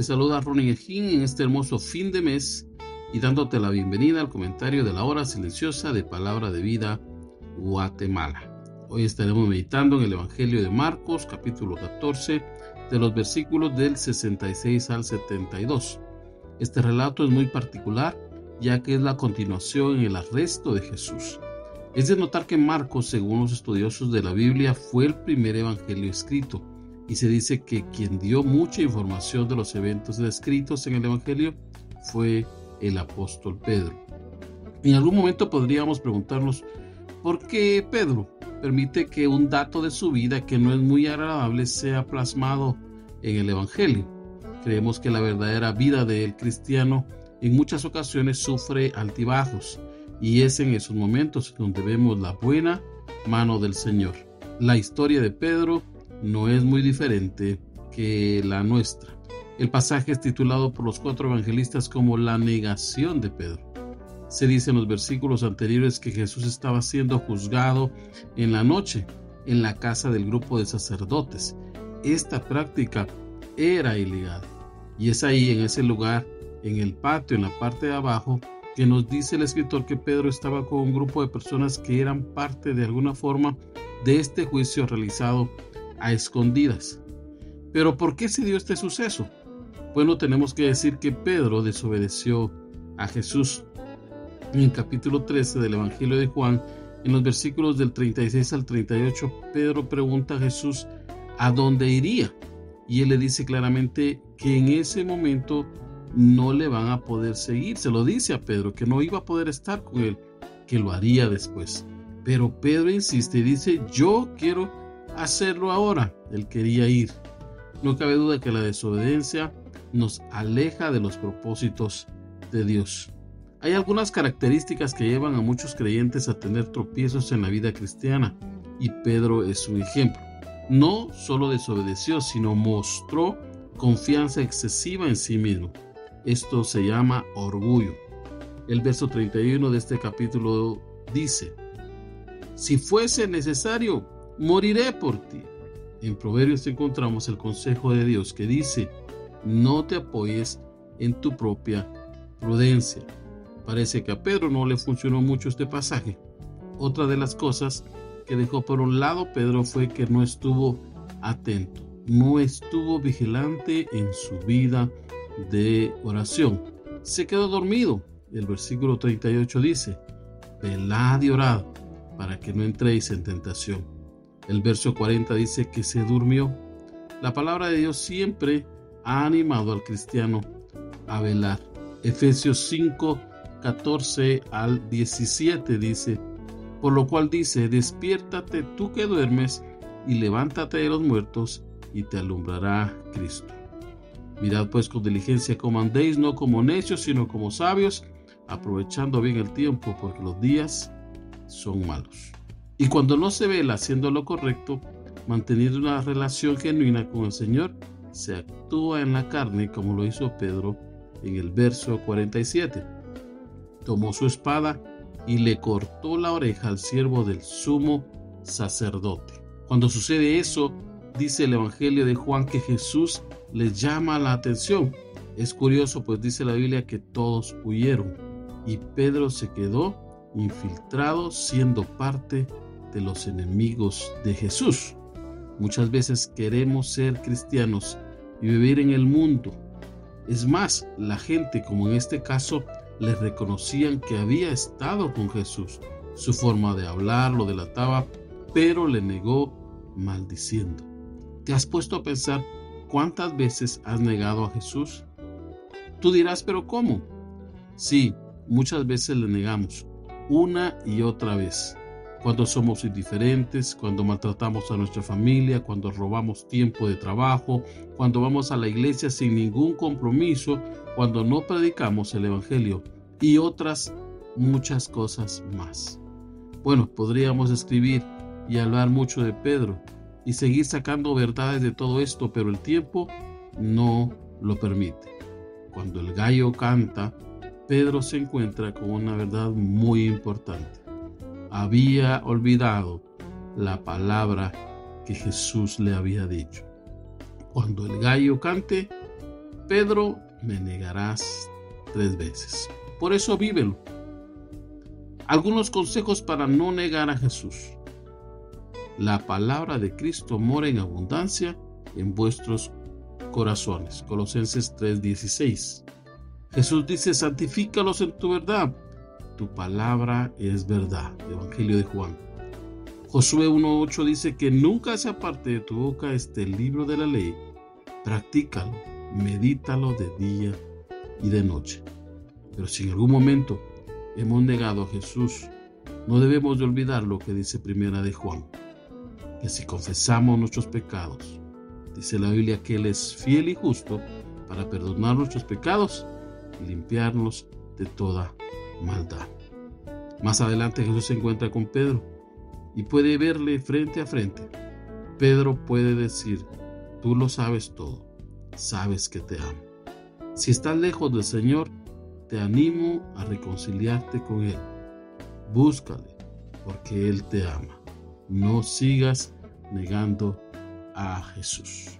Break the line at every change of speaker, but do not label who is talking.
Te saluda Ronnie Ejín en este hermoso fin de mes y dándote la bienvenida al comentario de la hora silenciosa de Palabra de Vida Guatemala. Hoy estaremos meditando en el Evangelio de Marcos, capítulo 14, de los versículos del 66 al 72. Este relato es muy particular ya que es la continuación en el arresto de Jesús. Es de notar que Marcos, según los estudiosos de la Biblia, fue el primer evangelio escrito y se dice que quien dio mucha información de los eventos descritos en el Evangelio fue el apóstol Pedro. En algún momento podríamos preguntarnos por qué Pedro permite que un dato de su vida que no es muy agradable sea plasmado en el Evangelio. Creemos que la verdadera vida del cristiano en muchas ocasiones sufre altibajos y es en esos momentos donde vemos la buena mano del Señor. La historia de Pedro no es muy diferente que la nuestra. El pasaje es titulado por los cuatro evangelistas como la negación de Pedro. Se dice en los versículos anteriores que Jesús estaba siendo juzgado en la noche en la casa del grupo de sacerdotes. Esta práctica era ilegal. Y es ahí, en ese lugar, en el patio, en la parte de abajo, que nos dice el escritor que Pedro estaba con un grupo de personas que eran parte de alguna forma de este juicio realizado a escondidas. Pero ¿por qué se dio este suceso? Bueno, tenemos que decir que Pedro desobedeció a Jesús. En el capítulo 13 del Evangelio de Juan, en los versículos del 36 al 38, Pedro pregunta a Jesús a dónde iría. Y él le dice claramente que en ese momento no le van a poder seguir. Se lo dice a Pedro, que no iba a poder estar con él, que lo haría después. Pero Pedro insiste y dice, yo quiero hacerlo ahora. Él quería ir. No cabe duda que la desobediencia nos aleja de los propósitos de Dios. Hay algunas características que llevan a muchos creyentes a tener tropiezos en la vida cristiana y Pedro es un ejemplo. No solo desobedeció, sino mostró confianza excesiva en sí mismo. Esto se llama orgullo. El verso 31 de este capítulo dice, si fuese necesario, moriré por ti. En Proverbios encontramos el consejo de Dios que dice, no te apoyes en tu propia prudencia. Parece que a Pedro no le funcionó mucho este pasaje. Otra de las cosas que dejó por un lado Pedro fue que no estuvo atento, no estuvo vigilante en su vida de oración. Se quedó dormido. El versículo 38 dice, velad y orad para que no entréis en tentación. El verso 40 dice que se durmió. La palabra de Dios siempre ha animado al cristiano a velar. Efesios 5, 14 al 17 dice, por lo cual dice, despiértate tú que duermes y levántate de los muertos y te alumbrará Cristo. Mirad pues con diligencia como andéis, no como necios, sino como sabios, aprovechando bien el tiempo, porque los días son malos. Y cuando no se vela haciendo lo correcto, manteniendo una relación genuina con el Señor, se actúa en la carne como lo hizo Pedro en el verso 47. Tomó su espada y le cortó la oreja al siervo del sumo sacerdote. Cuando sucede eso, dice el Evangelio de Juan que Jesús les llama la atención. Es curioso, pues dice la Biblia que todos huyeron y Pedro se quedó infiltrado siendo parte de los enemigos de Jesús. Muchas veces queremos ser cristianos y vivir en el mundo. Es más, la gente, como en este caso, les reconocían que había estado con Jesús. Su forma de hablar lo delataba, pero le negó maldiciendo. ¿Te has puesto a pensar cuántas veces has negado a Jesús? Tú dirás, pero ¿cómo? Sí, muchas veces le negamos, una y otra vez cuando somos indiferentes, cuando maltratamos a nuestra familia, cuando robamos tiempo de trabajo, cuando vamos a la iglesia sin ningún compromiso, cuando no predicamos el Evangelio y otras muchas cosas más. Bueno, podríamos escribir y hablar mucho de Pedro y seguir sacando verdades de todo esto, pero el tiempo no lo permite. Cuando el gallo canta, Pedro se encuentra con una verdad muy importante. Había olvidado la palabra que Jesús le había dicho. Cuando el gallo cante, Pedro, me negarás tres veces. Por eso vívelo. Algunos consejos para no negar a Jesús. La palabra de Cristo mora en abundancia en vuestros corazones. Colosenses 3:16. Jesús dice, santifícalos en tu verdad. Tu palabra es verdad. Evangelio de Juan. Josué 1.8 dice que nunca se aparte de tu boca este libro de la ley. Practícalo, medítalo de día y de noche. Pero si en algún momento hemos negado a Jesús, no debemos de olvidar lo que dice Primera de Juan, que si confesamos nuestros pecados, dice la Biblia que Él es fiel y justo para perdonar nuestros pecados limpiarnos de toda maldad. Más adelante Jesús se encuentra con Pedro y puede verle frente a frente. Pedro puede decir, tú lo sabes todo, sabes que te amo. Si estás lejos del Señor, te animo a reconciliarte con Él. Búscale, porque Él te ama. No sigas negando a Jesús.